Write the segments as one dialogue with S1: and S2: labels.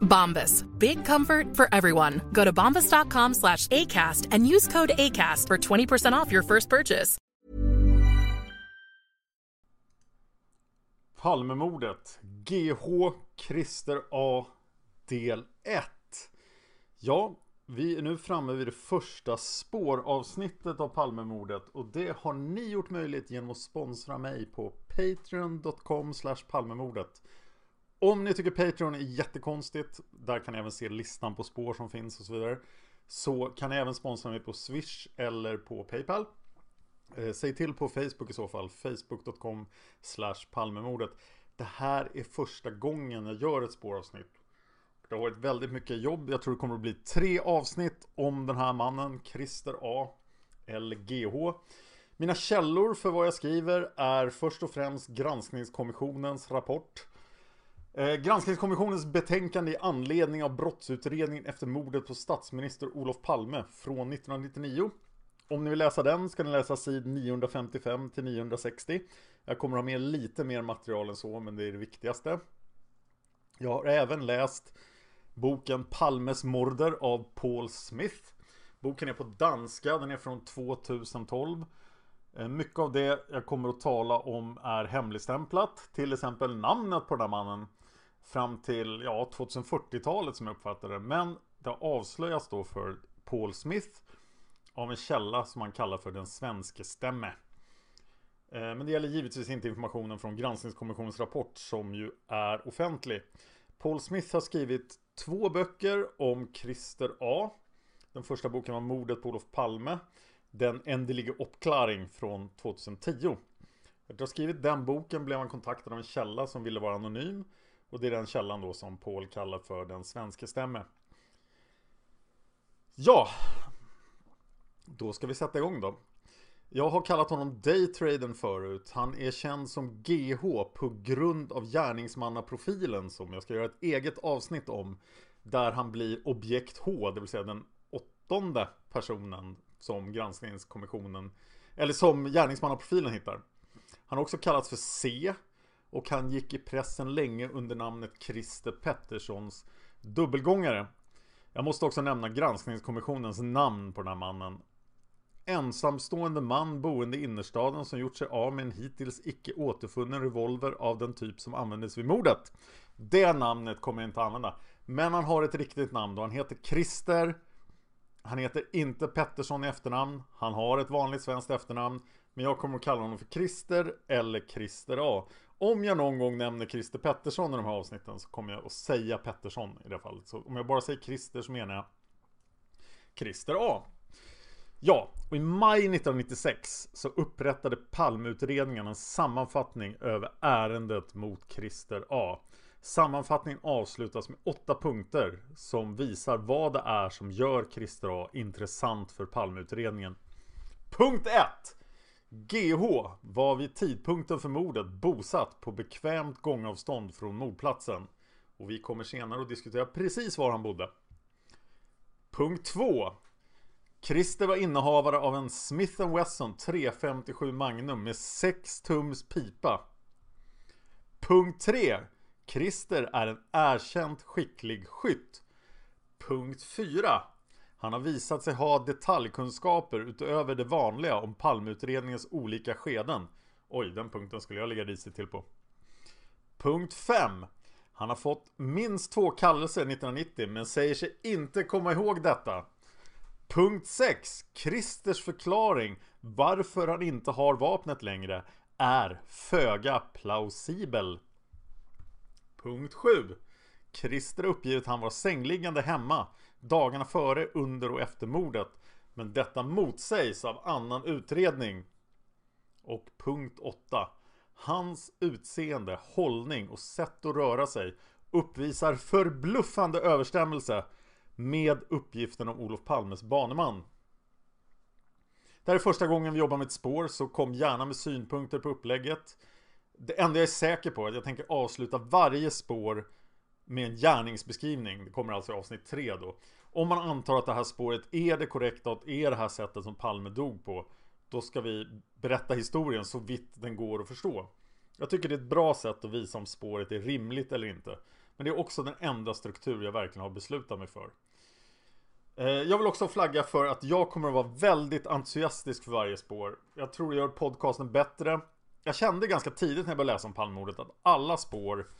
S1: Bombas. Big comfort for everyone. Go to bombas.com slash ACAST and use code ACAST for 20% off your first purchase.
S2: Palmemordet. GH Christer A. Del 1. Ja, vi är nu framme vid det första spåravsnittet av Palmemordet och det har ni gjort möjligt genom att sponsra mig på patreon.com slash palmemordet. Om ni tycker Patreon är jättekonstigt, där kan ni även se listan på spår som finns och så vidare. Så kan ni även sponsra mig på Swish eller på Paypal. Eh, Säg till på Facebook i så fall, facebook.com palmemordet. Det här är första gången jag gör ett spåravsnitt. Det har varit väldigt mycket jobb. Jag tror det kommer att bli tre avsnitt om den här mannen, Christer A. eller GH. Mina källor för vad jag skriver är först och främst Granskningskommissionens rapport. Eh, Granskningskommissionens betänkande i anledning av brottsutredningen efter mordet på statsminister Olof Palme från 1999. Om ni vill läsa den ska ni läsa sid 955 till 960. Jag kommer ha med lite mer material än så, men det är det viktigaste. Jag har även läst boken Palmes morder av Paul Smith. Boken är på danska, den är från 2012. Eh, mycket av det jag kommer att tala om är hemligstämplat. Till exempel namnet på den här mannen. Fram till ja, 2040-talet som jag uppfattar det. Men det avslöjas då för Paul Smith av en källa som man kallar för den svenske stämme. Eh, men det gäller givetvis inte informationen från Granskningskommissionens rapport som ju är offentlig. Paul Smith har skrivit två böcker om Christer A. Den första boken var Mordet på Olof Palme. Den ändlige uppklaring från 2010. Efter att ha skrivit den boken blev han kontaktad av en källa som ville vara anonym. Och det är den källan då som Paul kallar för den svenske stämme. Ja, då ska vi sätta igång då. Jag har kallat honom Daytraden förut. Han är känd som GH på grund av gärningsmannaprofilen som jag ska göra ett eget avsnitt om. Där han blir objekt H, det vill säga den åttonde personen som granskningskommissionen, eller som gärningsmannaprofilen hittar. Han har också kallats för C och han gick i pressen länge under namnet Christer Petterssons dubbelgångare. Jag måste också nämna granskningskommissionens namn på den här mannen. Ensamstående man boende i innerstaden som gjort sig av med en hittills icke återfunnen revolver av den typ som användes vid mordet. Det namnet kommer jag inte använda. Men han har ett riktigt namn då. Han heter Christer. Han heter inte Pettersson i efternamn. Han har ett vanligt svenskt efternamn. Men jag kommer att kalla honom för Christer eller Christer A. Om jag någon gång nämner Christer Pettersson i de här avsnitten så kommer jag att säga Pettersson i det fallet. Så om jag bara säger Christer så menar jag Christer A. Ja, och i maj 1996 så upprättade Palmeutredningen en sammanfattning över ärendet mot Christer A. Sammanfattningen avslutas med åtta punkter som visar vad det är som gör Christer A intressant för Palmeutredningen. Punkt 1. GH var vid tidpunkten för mordet bosatt på bekvämt gångavstånd från mordplatsen. Och vi kommer senare att diskutera precis var han bodde. Punkt 2. Christer var innehavare av en Smith Wesson 357 Magnum med 6 tums pipa. Punkt 3. Christer är en erkänt skicklig skytt. Punkt 4. Han har visat sig ha detaljkunskaper utöver det vanliga om Palmeutredningens olika skeden. Oj, den punkten skulle jag lägga risigt till på. Punkt 5. Han har fått minst två kallelser 1990 men säger sig inte komma ihåg detta. Punkt 6. Christers förklaring varför han inte har vapnet längre är föga plausibel. Punkt 7. Christer uppger att han var sängliggande hemma dagarna före, under och efter mordet. Men detta motsägs av annan utredning. Och punkt 8. Hans utseende, hållning och sätt att röra sig uppvisar förbluffande överstämmelse med uppgiften om Olof Palmes baneman. Det här är första gången vi jobbar med ett spår så kom gärna med synpunkter på upplägget. Det enda jag är säker på är att jag tänker avsluta varje spår med en gärningsbeskrivning. Det kommer alltså i avsnitt 3 då. Om man antar att det här spåret är det korrekta och är det här sättet som Palme dog på. Då ska vi berätta historien så vitt den går att förstå. Jag tycker det är ett bra sätt att visa om spåret är rimligt eller inte. Men det är också den enda struktur jag verkligen har beslutat mig för. Eh, jag vill också flagga för att jag kommer att vara väldigt entusiastisk för varje spår. Jag tror det gör podcasten bättre. Jag kände ganska tidigt när jag började läsa om Palmemordet att alla spår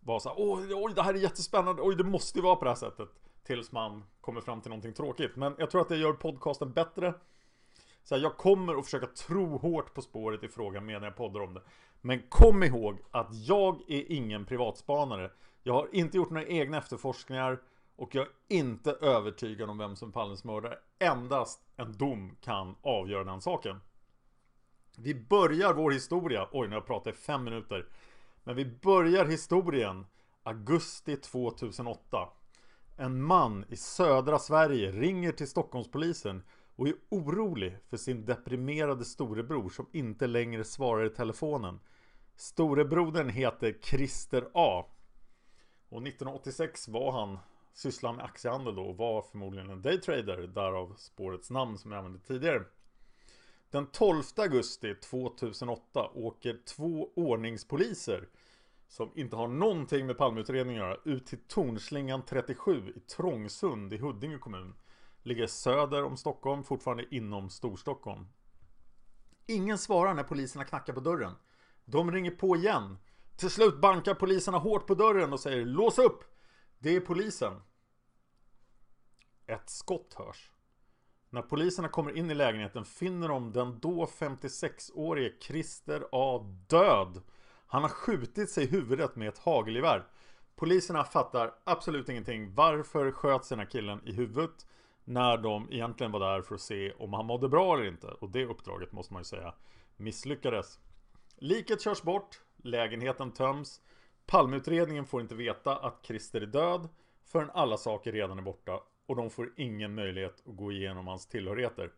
S2: var så här, oj, oj, det här är jättespännande, oj, det måste ju vara på det här sättet. Tills man kommer fram till någonting tråkigt. Men jag tror att det gör podcasten bättre. Så här, jag kommer att försöka tro hårt på spåret i frågan medan jag poddar om det. Men kom ihåg att jag är ingen privatspanare. Jag har inte gjort några egna efterforskningar. Och jag är inte övertygad om vem som är Palmes mördare. Endast en dom kan avgöra den saken. Vi börjar vår historia, oj nu har jag pratat i fem minuter. Men vi börjar historien augusti 2008. En man i södra Sverige ringer till Stockholmspolisen och är orolig för sin deprimerade storebror som inte längre svarar i telefonen. Storebrodern heter Christer A. Och 1986 var han sysslar med aktiehandel då och var förmodligen en daytrader, därav spårets namn som jag använde tidigare. Den 12 augusti 2008 åker två ordningspoliser som inte har någonting med Palmeutredningen att göra ut till Tornslingan 37 i Trångsund i Huddinge kommun. Ligger söder om Stockholm, fortfarande inom Storstockholm. Ingen svarar när poliserna knackar på dörren. De ringer på igen. Till slut bankar poliserna hårt på dörren och säger lås upp! Det är polisen. Ett skott hörs. När poliserna kommer in i lägenheten finner de den då 56-årige Christer A död. Han har skjutit sig i huvudet med ett hagelgevär. Poliserna fattar absolut ingenting. Varför sköt den här killen i huvudet? När de egentligen var där för att se om han mådde bra eller inte. Och det uppdraget måste man ju säga misslyckades. Liket körs bort. Lägenheten töms. Palmeutredningen får inte veta att Christer är död förrän alla saker redan är borta och de får ingen möjlighet att gå igenom hans tillhörigheter.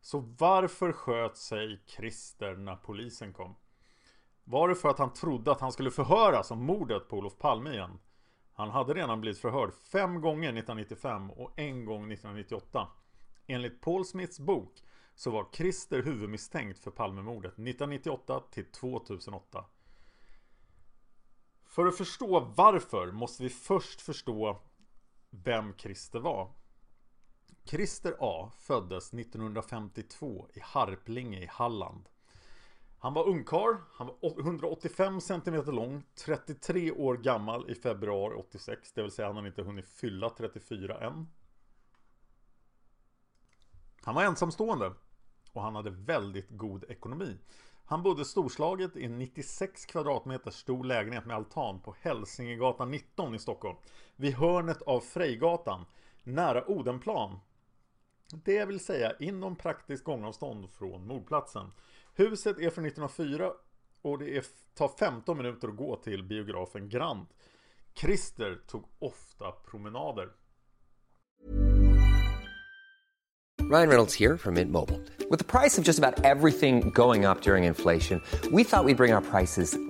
S2: Så varför sköt sig Christer när polisen kom? Var det för att han trodde att han skulle förhöras om mordet på Olof Palme igen? Han hade redan blivit förhörd fem gånger 1995 och en gång 1998. Enligt Paul Smiths bok så var Christer huvudmisstänkt för Palmemordet 1998 till 2008. För att förstå varför måste vi först förstå vem Christer var. Christer A föddes 1952 i Harplinge i Halland. Han var ungkarl, han var 185 cm lång, 33 år gammal i februari 86, det vill säga han har inte hunnit fylla 34 än. Han var ensamstående och han hade väldigt god ekonomi. Han bodde storslaget i en 96 kvadratmeter stor lägenhet med altan på Hälsingegatan 19 i Stockholm. Vid hörnet av Frejgatan, nära Odenplan. Det vill säga inom praktiskt gångavstånd från mordplatsen. Huset är från 1904 och det är, tar 15 minuter att gå till biografen Grand. Christer tog ofta promenader.
S3: Ryan Reynolds här från Mint Mobile. Med priset på nästan allt som går upp under inflationen, trodde vi att vi skulle bring våra priser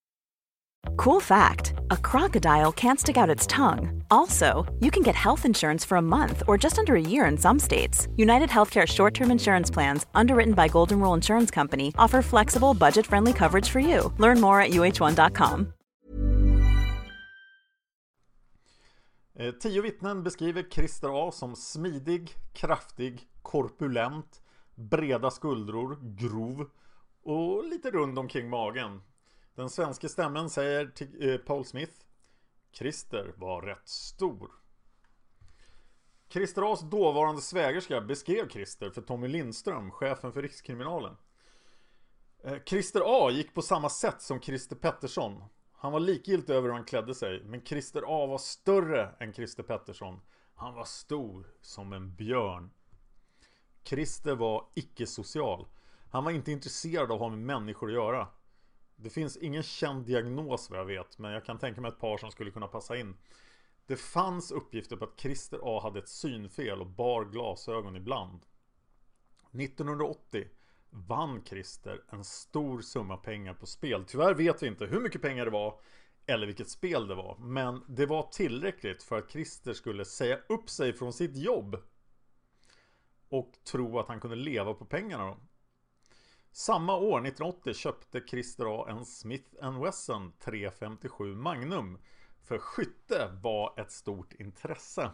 S4: Cool fact a crocodile can't stick out its tongue. Also, you can get health insurance for a month or just under a year in some states. United Healthcare short term insurance plans, underwritten by Golden Rule Insurance Company, offer flexible, budget friendly coverage for you. Learn more at uh1.com.
S2: Eh, tio vittnen beskriver Christer A som smidig, kraftig, korpulent, breda skuldror, grov och lite rund omkring magen. Den svenska stämmen säger till eh, Paul Smith Christer var rätt stor. Christer A's dåvarande svägerska beskrev Christer för Tommy Lindström, chefen för Rikskriminalen. Eh, Christer A gick på samma sätt som Christer Pettersson. Han var likgiltig över hur han klädde sig, men Christer A var större än Christer Pettersson. Han var stor som en björn. Christer var icke-social. Han var inte intresserad av att ha med människor att göra. Det finns ingen känd diagnos vad jag vet, men jag kan tänka mig ett par som skulle kunna passa in. Det fanns uppgifter på att Christer A hade ett synfel och bar glasögon ibland. 1980 vann Christer en stor summa pengar på spel. Tyvärr vet vi inte hur mycket pengar det var eller vilket spel det var. Men det var tillräckligt för att Christer skulle säga upp sig från sitt jobb. Och tro att han kunde leva på pengarna. Samma år, 1980, köpte Christer A en Smith Wesson 357 Magnum. För skytte var ett stort intresse.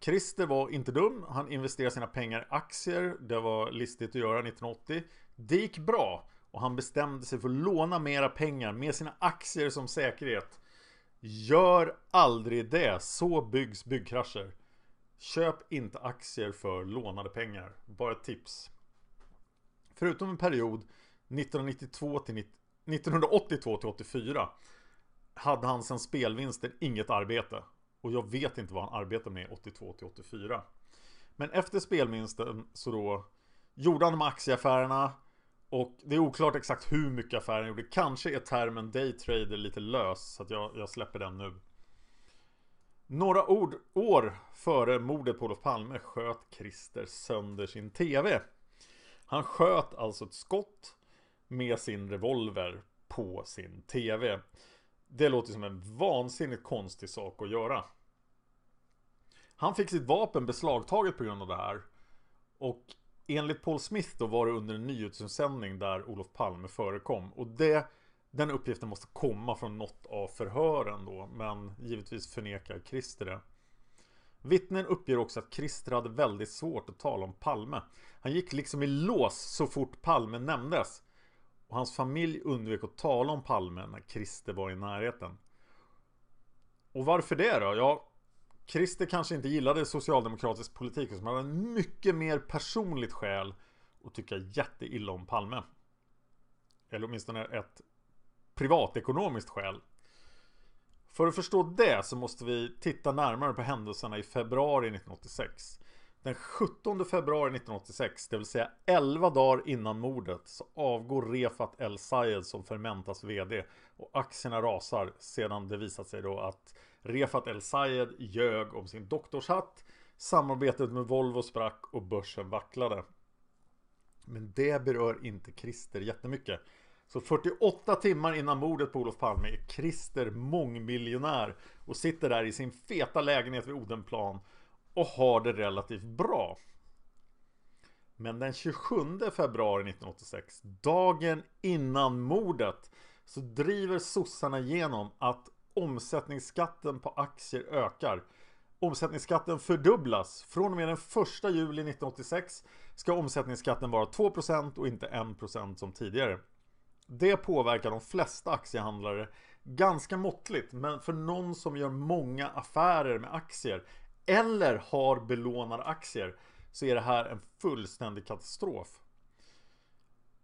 S2: Christer var inte dum. Han investerade sina pengar i aktier. Det var listigt att göra 1980. Det gick bra och han bestämde sig för att låna mera pengar med sina aktier som säkerhet. Gör aldrig det. Så byggs byggkrascher. Köp inte aktier för lånade pengar. Bara ett tips. Förutom en period 1992 till 1982 till 84 hade han sen spelvinster inget arbete. Och jag vet inte vad han arbetade med 82 till 84. Men efter spelvinsten så då gjorde han de aktieaffärerna och det är oklart exakt hur mycket affären han gjorde. Kanske är termen daytrader lite lös så att jag, jag släpper den nu. Några ord, år före mordet på Olof Palme sköt Christer sönder sin TV. Han sköt alltså ett skott med sin revolver på sin TV. Det låter som en vansinnigt konstig sak att göra. Han fick sitt vapen beslagtaget på grund av det här. Och enligt Paul Smith då var det under en nyhetsutsändning där Olof Palme förekom. Och det, den uppgiften måste komma från något av förhören då. Men givetvis förnekar Christer det. Vittnen uppger också att Christer hade väldigt svårt att tala om Palme. Han gick liksom i lås så fort Palme nämndes. Och hans familj undvek att tala om Palme när Christer var i närheten. Och varför det då? Ja, Christer kanske inte gillade socialdemokratisk politik som hade en mycket mer personligt skäl att tycka jätteilla om Palme. Eller åtminstone ett privatekonomiskt skäl. För att förstå det så måste vi titta närmare på händelserna i februari 1986. Den 17 februari 1986, det vill säga 11 dagar innan mordet, så avgår Refat El Sayed som Fermentas VD och aktierna rasar sedan det visat sig då att Refat El Sayed ljög om sin doktorshatt, samarbetet med Volvo sprack och börsen vacklade. Men det berör inte Christer jättemycket. Så 48 timmar innan mordet på Olof Palme är Christer mångmiljonär och sitter där i sin feta lägenhet vid Odenplan och har det relativt bra. Men den 27 februari 1986, dagen innan mordet, så driver sossarna igenom att omsättningsskatten på aktier ökar. Omsättningsskatten fördubblas. Från och med den 1 juli 1986 ska omsättningsskatten vara 2% och inte 1% som tidigare. Det påverkar de flesta aktiehandlare ganska måttligt, men för någon som gör många affärer med aktier eller har belånade aktier så är det här en fullständig katastrof.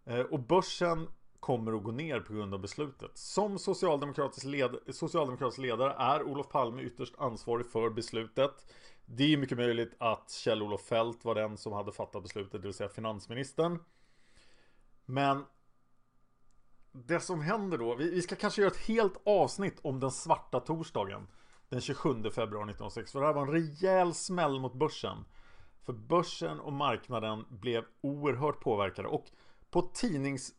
S2: Eh, och börsen kommer att gå ner på grund av beslutet. Som socialdemokratisk, led socialdemokratisk ledare är Olof Palme ytterst ansvarig för beslutet. Det är mycket möjligt att Kjell-Olof Fält var den som hade fattat beslutet, det vill säga finansministern. Men det som händer då, vi, vi ska kanske göra ett helt avsnitt om den svarta torsdagen den 27 februari 1906. För det här var en rejäl smäll mot börsen. För börsen och marknaden blev oerhört påverkade. Och på tidnings...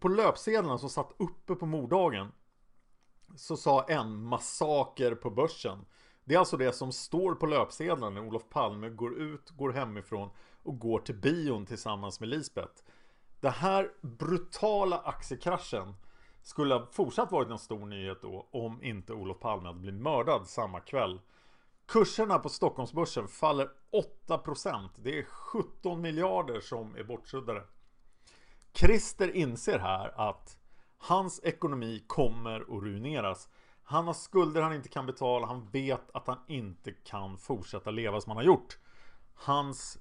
S2: På löpsedlarna som satt uppe på morddagen så sa en massaker på börsen. Det är alltså det som står på löpsedlarna när Olof Palme går ut, går hemifrån och går till bion tillsammans med Lisbeth. Den här brutala aktiekraschen skulle ha fortsatt varit en stor nyhet då om inte Olof Palme hade blivit mördad samma kväll. Kurserna på Stockholmsbörsen faller 8%. Det är 17 miljarder som är bortsuddade. Christer inser här att hans ekonomi kommer att ruineras. Han har skulder han inte kan betala. Han vet att han inte kan fortsätta leva som han har gjort. Hans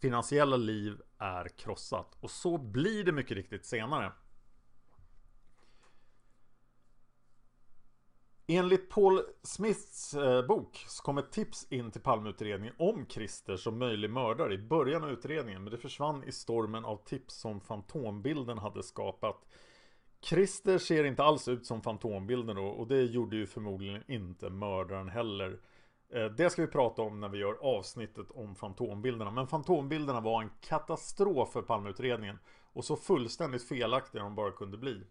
S2: finansiella liv är krossat. Och så blir det mycket riktigt senare. Enligt Paul Smiths eh, bok så kom ett tips in till Palmeutredningen om Christer som möjlig mördare i början av utredningen men det försvann i stormen av tips som Fantombilden hade skapat. Christer ser inte alls ut som Fantombilden då och det gjorde ju förmodligen inte mördaren heller. Eh, det ska vi prata om när vi gör avsnittet om Fantombilderna. Men Fantombilderna var en katastrof för Palmeutredningen och så fullständigt felaktiga de bara kunde bli.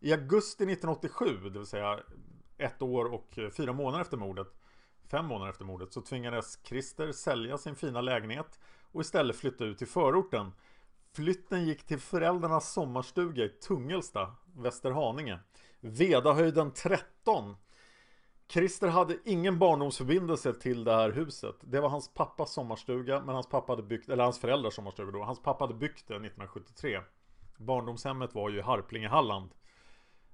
S2: I augusti 1987, det vill säga ett år och eh, fyra månader efter mordet, fem månader efter mordet, så tvingades Christer sälja sin fina lägenhet och istället flytta ut till förorten. Flytten gick till föräldrarnas sommarstuga i Tungelsta, Västerhaninge. Vedahöjden 13. Christer hade ingen barndomsförbindelse till det här huset. Det var hans pappas sommarstuga, men hans pappa hade byggt, eller hans föräldrars sommarstuga då. Hans pappa hade byggt det 1973. Barndomshemmet var ju i Harplinge, Halland.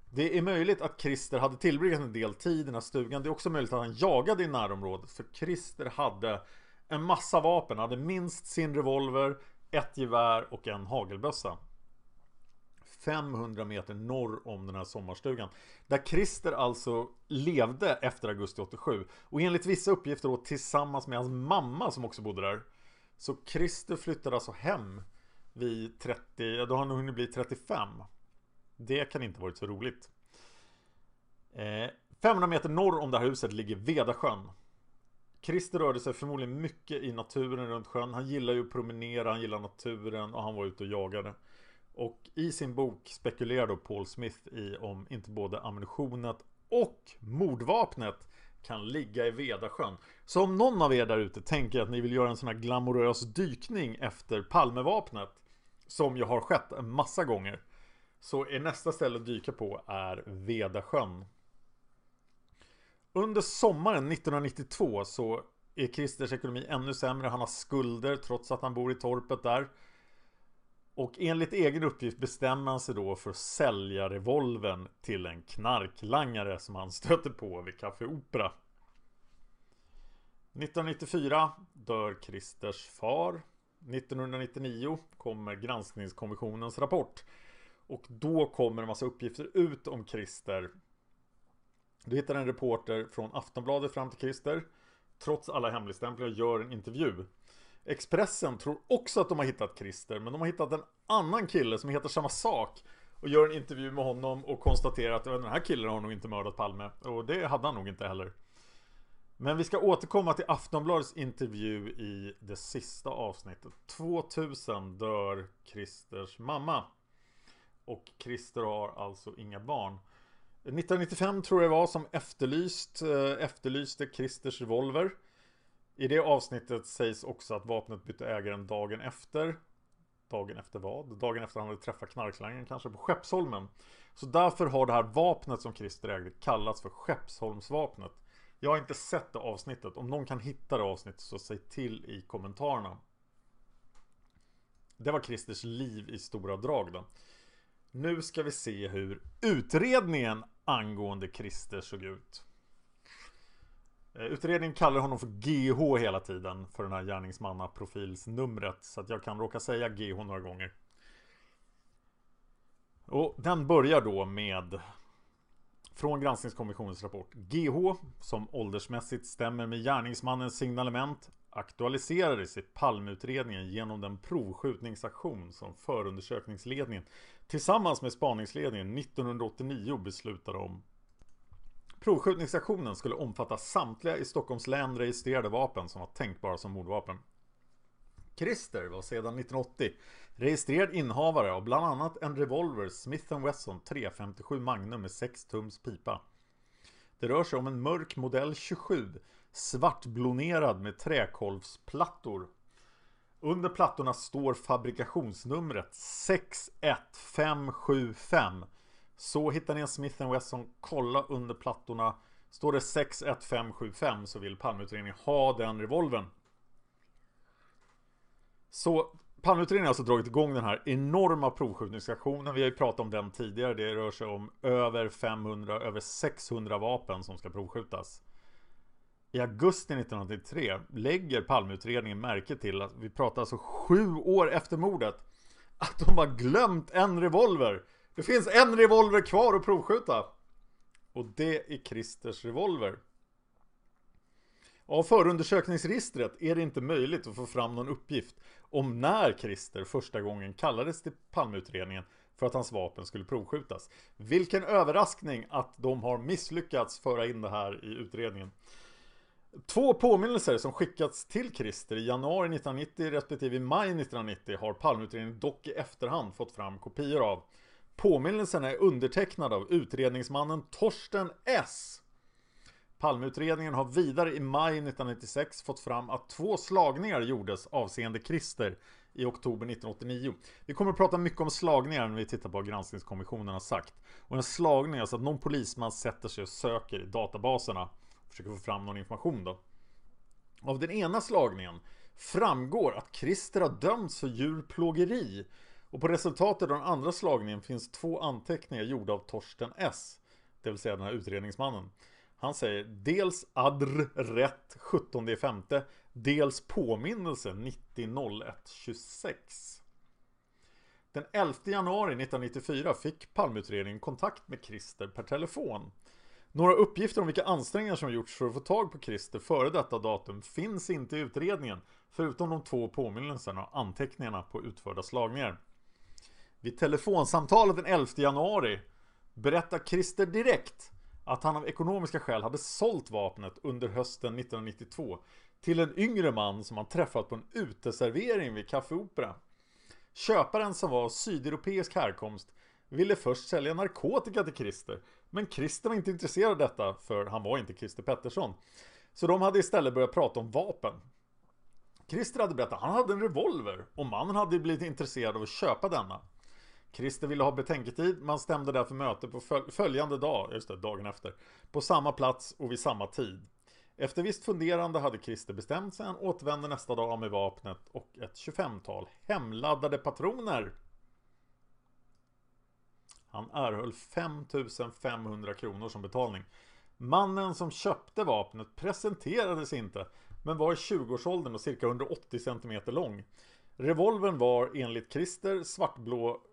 S2: Det är möjligt att Christer hade tillbringat en del tid i den här stugan. Det är också möjligt att han jagade i närområdet. För Christer hade en massa vapen. Han hade minst sin revolver, ett gevär och en hagelbössa. 500 meter norr om den här sommarstugan. Där Christer alltså levde efter augusti 87. Och enligt vissa uppgifter då tillsammans med hans mamma som också bodde där. Så Christer flyttade alltså hem vid 30, då har han hunnit bli 35. Det kan inte varit så roligt. Eh, 500 meter norr om det här huset ligger Vedasjön. Christer rörde sig förmodligen mycket i naturen runt sjön. Han gillar ju att promenera, han gillar naturen och han var ute och jagade. Och i sin bok spekulerar då Paul Smith i om inte både ammunitionet och mordvapnet kan ligga i Vedasjön. Så om någon av er där ute tänker att ni vill göra en sån här glamorös dykning efter Palmevapnet som ju har skett en massa gånger så är nästa ställe att dyka på är Vedasjön. Under sommaren 1992 så är Christers ekonomi ännu sämre. Han har skulder trots att han bor i torpet där. Och enligt egen uppgift bestämmer han sig då för att sälja revolven till en knarklangare som han stöter på vid Café Opera. 1994 dör Christers far. 1999 kommer granskningskommissionens rapport. Och då kommer en massa uppgifter ut om Christer. Du hittar en reporter från Aftonbladet fram till Christer. Trots alla hemligstämplar gör en intervju. Expressen tror också att de har hittat Christer, men de har hittat en annan kille som heter samma sak. Och gör en intervju med honom och konstaterar att den här killen har nog inte mördat Palme. Och det hade han nog inte heller. Men vi ska återkomma till Aftonbladets intervju i det sista avsnittet. 2000 dör Christers mamma. och Christer har alltså inga barn. 1995 tror jag det var som efterlyst, eh, efterlyste Christers revolver. I det avsnittet sägs också att vapnet bytte ägaren dagen efter. Dagen efter vad? Dagen efter han hade träffat knarklangaren kanske på Skeppsholmen. Så därför har det här vapnet som Christer ägde kallats för Skeppsholmsvapnet. Jag har inte sett det avsnittet. Om någon kan hitta det avsnittet så säg till i kommentarerna. Det var Christers liv i stora drag då. Nu ska vi se hur utredningen angående Christer såg ut. Eh, utredningen kallar honom för GH hela tiden för den här gärningsmannaprofilsnumret så att jag kan råka säga GH några gånger. Och den börjar då med från granskningskommissionens rapport. GH, som åldersmässigt stämmer med gärningsmannens signalement, aktualiserades i Palmeutredningen genom den provskjutningsaktion som förundersökningsledningen tillsammans med spaningsledningen 1989 beslutade om. Provskjutningsaktionen skulle omfatta samtliga i Stockholms län registrerade vapen som var tänkbara som mordvapen. Christer var sedan 1980 registrerad innehavare av bland annat en revolver Smith Wesson 357 Magnum med 6 tums pipa. Det rör sig om en mörk modell 27 svartblonerad med träkolvsplattor. Under plattorna står fabrikationsnumret 61575. Så hittar ni en Smith Wesson, kolla under plattorna. Står det 61575 så vill Palmeutredningen ha den revolven. Så Palmeutredningen har alltså dragit igång den här enorma provskjutningsaktionen. Vi har ju pratat om den tidigare. Det rör sig om över 500, över 600 vapen som ska provskjutas. I augusti 1993 lägger Palmeutredningen märke till att vi pratar alltså sju år efter mordet att de har glömt en revolver. Det finns en revolver kvar att provskjuta. Och det är Christers revolver. Av förundersökningsregistret är det inte möjligt att få fram någon uppgift om när Christer första gången kallades till Palmeutredningen för att hans vapen skulle provskjutas. Vilken överraskning att de har misslyckats föra in det här i utredningen. Två påminnelser som skickats till Christer i januari 1990 respektive i maj 1990 har Palmeutredningen dock i efterhand fått fram kopior av. Påminnelsen är undertecknad av utredningsmannen Torsten S. Palmeutredningen har vidare i maj 1996 fått fram att två slagningar gjordes avseende Christer i oktober 1989. Vi kommer att prata mycket om slagningar när vi tittar på vad granskningskommissionen har sagt. Och en slagning är alltså att någon polisman sätter sig och söker i databaserna och försöker få fram någon information då. Av den ena slagningen framgår att Christer har dömts för djurplågeri och på resultatet av den andra slagningen finns två anteckningar gjorda av Torsten S. Det vill säga den här utredningsmannen. Han säger dels adr rätt 17 femte dels påminnelse 90.01.26. Den 11 januari 1994 fick Palmeutredningen kontakt med Christer per telefon. Några uppgifter om vilka ansträngningar som gjorts för att få tag på Christer före detta datum finns inte i utredningen, förutom de två påminnelserna och anteckningarna på utförda slagningar. Vid telefonsamtalet den 11 januari berättar Christer direkt att han av ekonomiska skäl hade sålt vapnet under hösten 1992 till en yngre man som han träffat på en uteservering vid Café Opera. Köparen som var av sydeuropeisk härkomst ville först sälja narkotika till Christer. Men Christer var inte intresserad av detta, för han var inte Christer Pettersson. Så de hade istället börjat prata om vapen. Christer hade berättat att han hade en revolver och mannen hade blivit intresserad av att köpa denna. Christer ville ha betänketid, man stämde därför möte på följande dag, just det, dagen efter, på samma plats och vid samma tid. Efter visst funderande hade Christer bestämt sig, han återvände nästa dag med vapnet och ett 25-tal hemladdade patroner. Han erhöll 5500 kronor som betalning. Mannen som köpte vapnet presenterades inte, men var i 20-årsåldern och cirka 180 cm lång. Revolvern var enligt Christer svartblå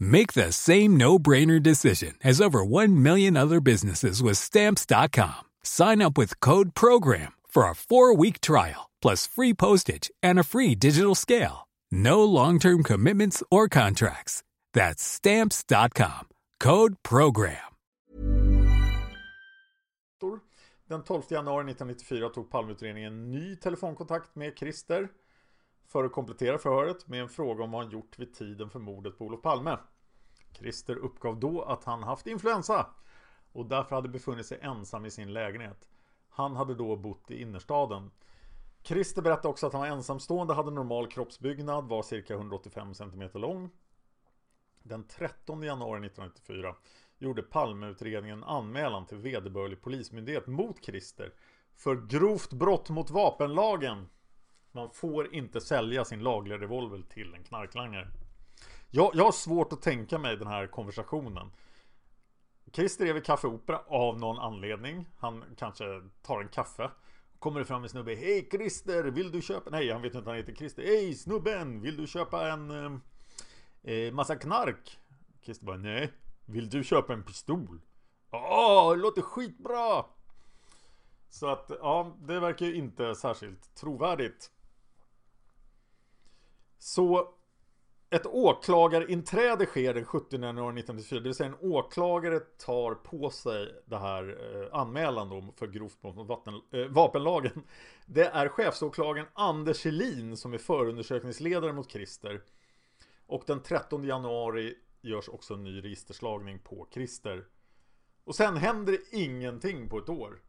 S5: Make the same no-brainer decision as over 1 million other businesses with stamps.com. Sign up with code program for a 4-week trial plus free postage and a free digital scale. No long-term commitments or contracts. That's stamps.com. Code program.
S2: Den 12 januari 1994 tog Palmeutredningen ny telefonkontakt med Christer för att komplettera förhöret med en fråga om vad han gjort vid tiden för mordet på Olof Palme. Christer uppgav då att han haft influensa och därför hade befunnit sig ensam i sin lägenhet. Han hade då bott i innerstaden. Christer berättade också att han var ensamstående, hade normal kroppsbyggnad, var cirka 185 cm lång. Den 13 januari 1994 gjorde Palmeutredningen anmälan till vederbörlig polismyndighet mot Christer för grovt brott mot vapenlagen. Man får inte sälja sin lagliga revolver till en knarklangare. Jag, jag har svårt att tänka mig den här konversationen. Christer är vid Café Opera av någon anledning. Han kanske tar en kaffe. Kommer det fram en snubbe. Hej Christer, vill du köpa? Nej, han vet inte att han heter Christer. Hej snubben, vill du köpa en eh, eh, massa knark? Christer bara, nej. Vill du köpa en pistol? Åh, det låter skitbra! Så att, ja, det verkar ju inte särskilt trovärdigt. Så ett åklagarinträde sker den 17 januari 1994, det vill säga en åklagare tar på sig det här eh, anmälan då för grovt brott mot vatten, eh, vapenlagen. Det är chefsåklagaren Anders Helin som är förundersökningsledare mot Christer. Och den 13 januari görs också en ny registerslagning på Christer. Och sen händer det ingenting på ett år.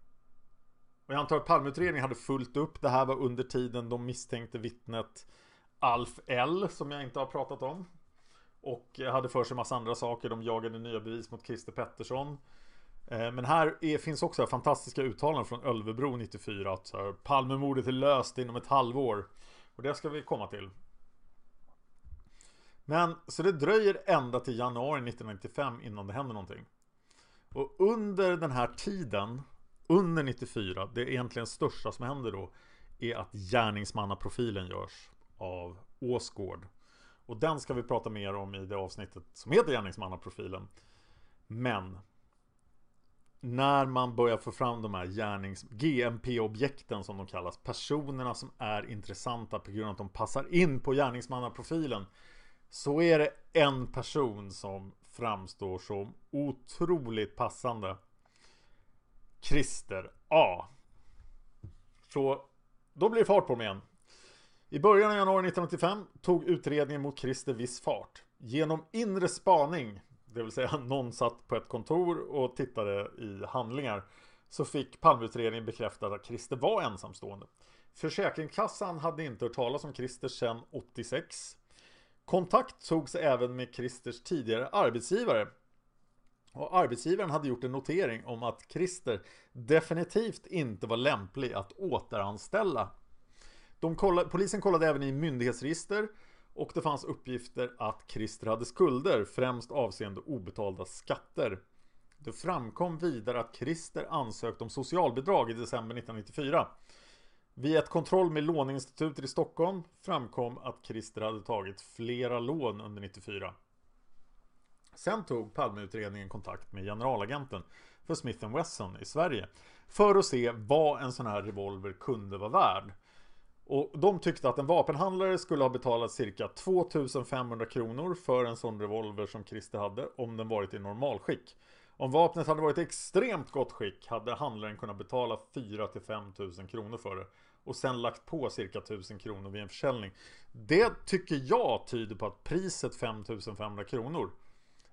S2: Och jag antar att Palmeutredningen hade fullt upp. Det här var under tiden de misstänkte vittnet Alf L som jag inte har pratat om. Och hade för sig massa andra saker. De jagade nya bevis mot Christer Pettersson. Eh, men här är, finns också fantastiska uttalanden från Ölvebro 94 att här, Palmemordet är löst inom ett halvår. Och det ska vi komma till. Men så det dröjer ända till januari 1995 innan det händer någonting. Och under den här tiden, under 94, det är egentligen största som händer då, är att gärningsmannaprofilen görs av Åsgård. Och den ska vi prata mer om i det avsnittet som heter Gärningsmannaprofilen. Men när man börjar få fram de här gärnings GMP-objekten som de kallas, personerna som är intressanta på grund av att de passar in på gärningsmannaprofilen, så är det en person som framstår som otroligt passande. Christer A. Så då blir det fart på dem igen. I början av januari 1985 tog utredningen mot Christer viss fart. Genom inre spaning, det vill säga någon satt på ett kontor och tittade i handlingar, så fick Palmeutredningen bekräftat att Christer var ensamstående. Försäkringskassan hade inte hört talas om Christer sedan 86. Kontakt togs även med Christers tidigare arbetsgivare. Och arbetsgivaren hade gjort en notering om att Christer definitivt inte var lämplig att återanställa de kollade, polisen kollade även i myndighetsregister och det fanns uppgifter att Christer hade skulder, främst avseende obetalda skatter. Det framkom vidare att Christer ansökt om socialbidrag i december 1994. Vid ett kontroll med låneinstitutet i Stockholm framkom att Christer hade tagit flera lån under 94. Sen tog Palmeutredningen kontakt med generalagenten för Smith Wesson i Sverige för att se vad en sån här revolver kunde vara värd. Och de tyckte att en vapenhandlare skulle ha betalat cirka 2500 kronor för en sån revolver som Christer hade om den varit i normalskick. Om vapnet hade varit i extremt gott skick hade handlaren kunnat betala 4 5 000 kronor för det. och sen lagt på cirka 1000 kronor vid en försäljning. Det tycker jag tyder på att priset 5500 kronor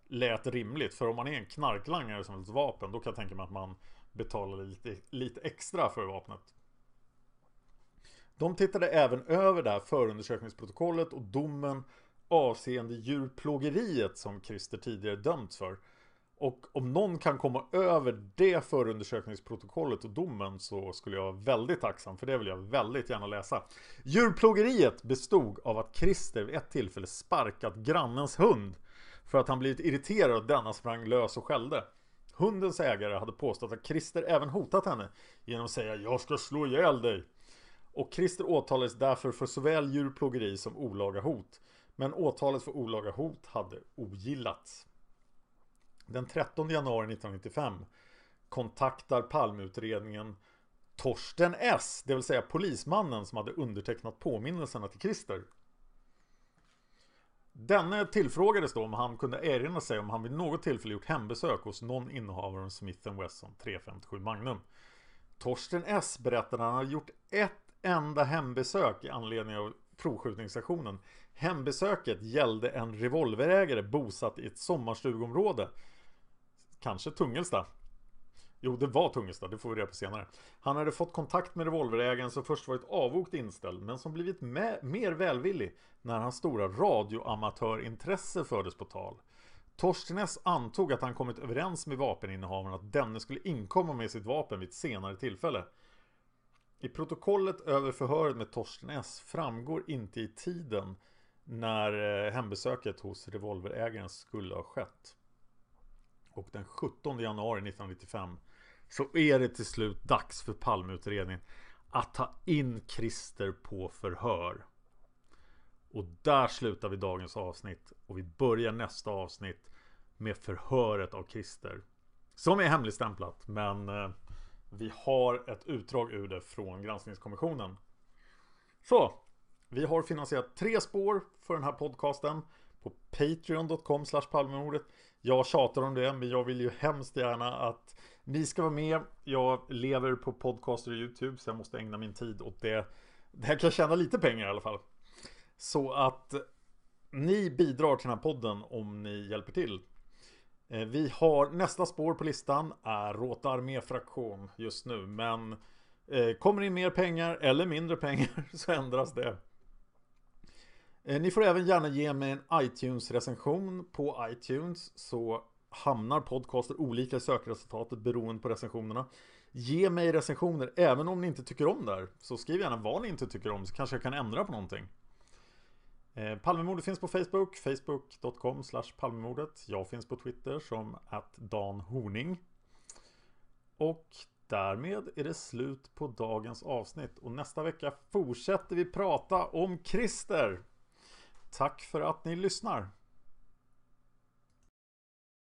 S2: lät rimligt. För om man är en knarklangare som ett vapen då kan jag tänka mig att man betalar lite, lite extra för vapnet. De tittade även över det här förundersökningsprotokollet och domen avseende djurplågeriet som Christer tidigare dömts för. Och om någon kan komma över det förundersökningsprotokollet och domen så skulle jag vara väldigt tacksam för det vill jag väldigt gärna läsa. Djurplågeriet bestod av att Christer vid ett tillfälle sparkat grannens hund för att han blivit irriterad och denna sprang lös och skällde. Hundens ägare hade påstått att Christer även hotat henne genom att säga Jag ska slå ihjäl dig. Och Christer åtalades därför för såväl djurplågeri som olaga hot. Men åtalet för olaga hot hade ogillats. Den 13 januari 1995 kontaktar Palmeutredningen Torsten S, det vill säga polismannen som hade undertecknat påminnelserna till Christer. Denne tillfrågades då om han kunde erinra sig om han vid något tillfälle gjort hembesök hos någon innehavare av Smith Wesson 357 Magnum. Torsten S berättade att han hade gjort ett enda hembesök i anledning av provskjutningsaktionen. Hembesöket gällde en revolverägare bosatt i ett sommarstugområde. Kanske Tungelsta. Jo, det var Tungelsta, det får vi reda på senare. Han hade fått kontakt med revolverägaren som först varit avvokt inställd men som blivit mer välvillig när hans stora radioamatörintresse fördes på tal. Torsten S antog att han kommit överens med vapeninnehavaren att denne skulle inkomma med sitt vapen vid ett senare tillfälle. I protokollet över förhöret med Torsten S framgår inte i tiden när eh, hembesöket hos revolverägaren skulle ha skett. Och den 17 januari 1995 så är det till slut dags för Palmeutredningen att ta in Christer på förhör. Och där slutar vi dagens avsnitt och vi börjar nästa avsnitt med förhöret av Christer. Som är hemligstämplat men eh, vi har ett utdrag ur det från granskningskommissionen. Så, vi har finansierat tre spår för den här podcasten på patreon.com palmemordet. Jag tjatar om det, men jag vill ju hemskt gärna att ni ska vara med. Jag lever på podcaster och YouTube, så jag måste ägna min tid åt det. Det här kan tjäna lite pengar i alla fall. Så att ni bidrar till den här podden om ni hjälper till. Eh, vi har nästa spår på listan är Råta arméfraktion just nu, men eh, kommer in mer pengar eller mindre pengar så ändras det. Eh, ni får även gärna ge mig en iTunes-recension på iTunes så hamnar podcaster olika i sökresultatet beroende på recensionerna. Ge mig recensioner även om ni inte tycker om det här. Så skriv gärna vad ni inte tycker om så kanske jag kan ändra på någonting. Eh, palmemordet finns på Facebook, facebook.com palmemordet. Jag finns på Twitter som att Dan Horning. Och därmed är det slut på dagens avsnitt och nästa vecka fortsätter vi prata om Christer. Tack för att ni lyssnar!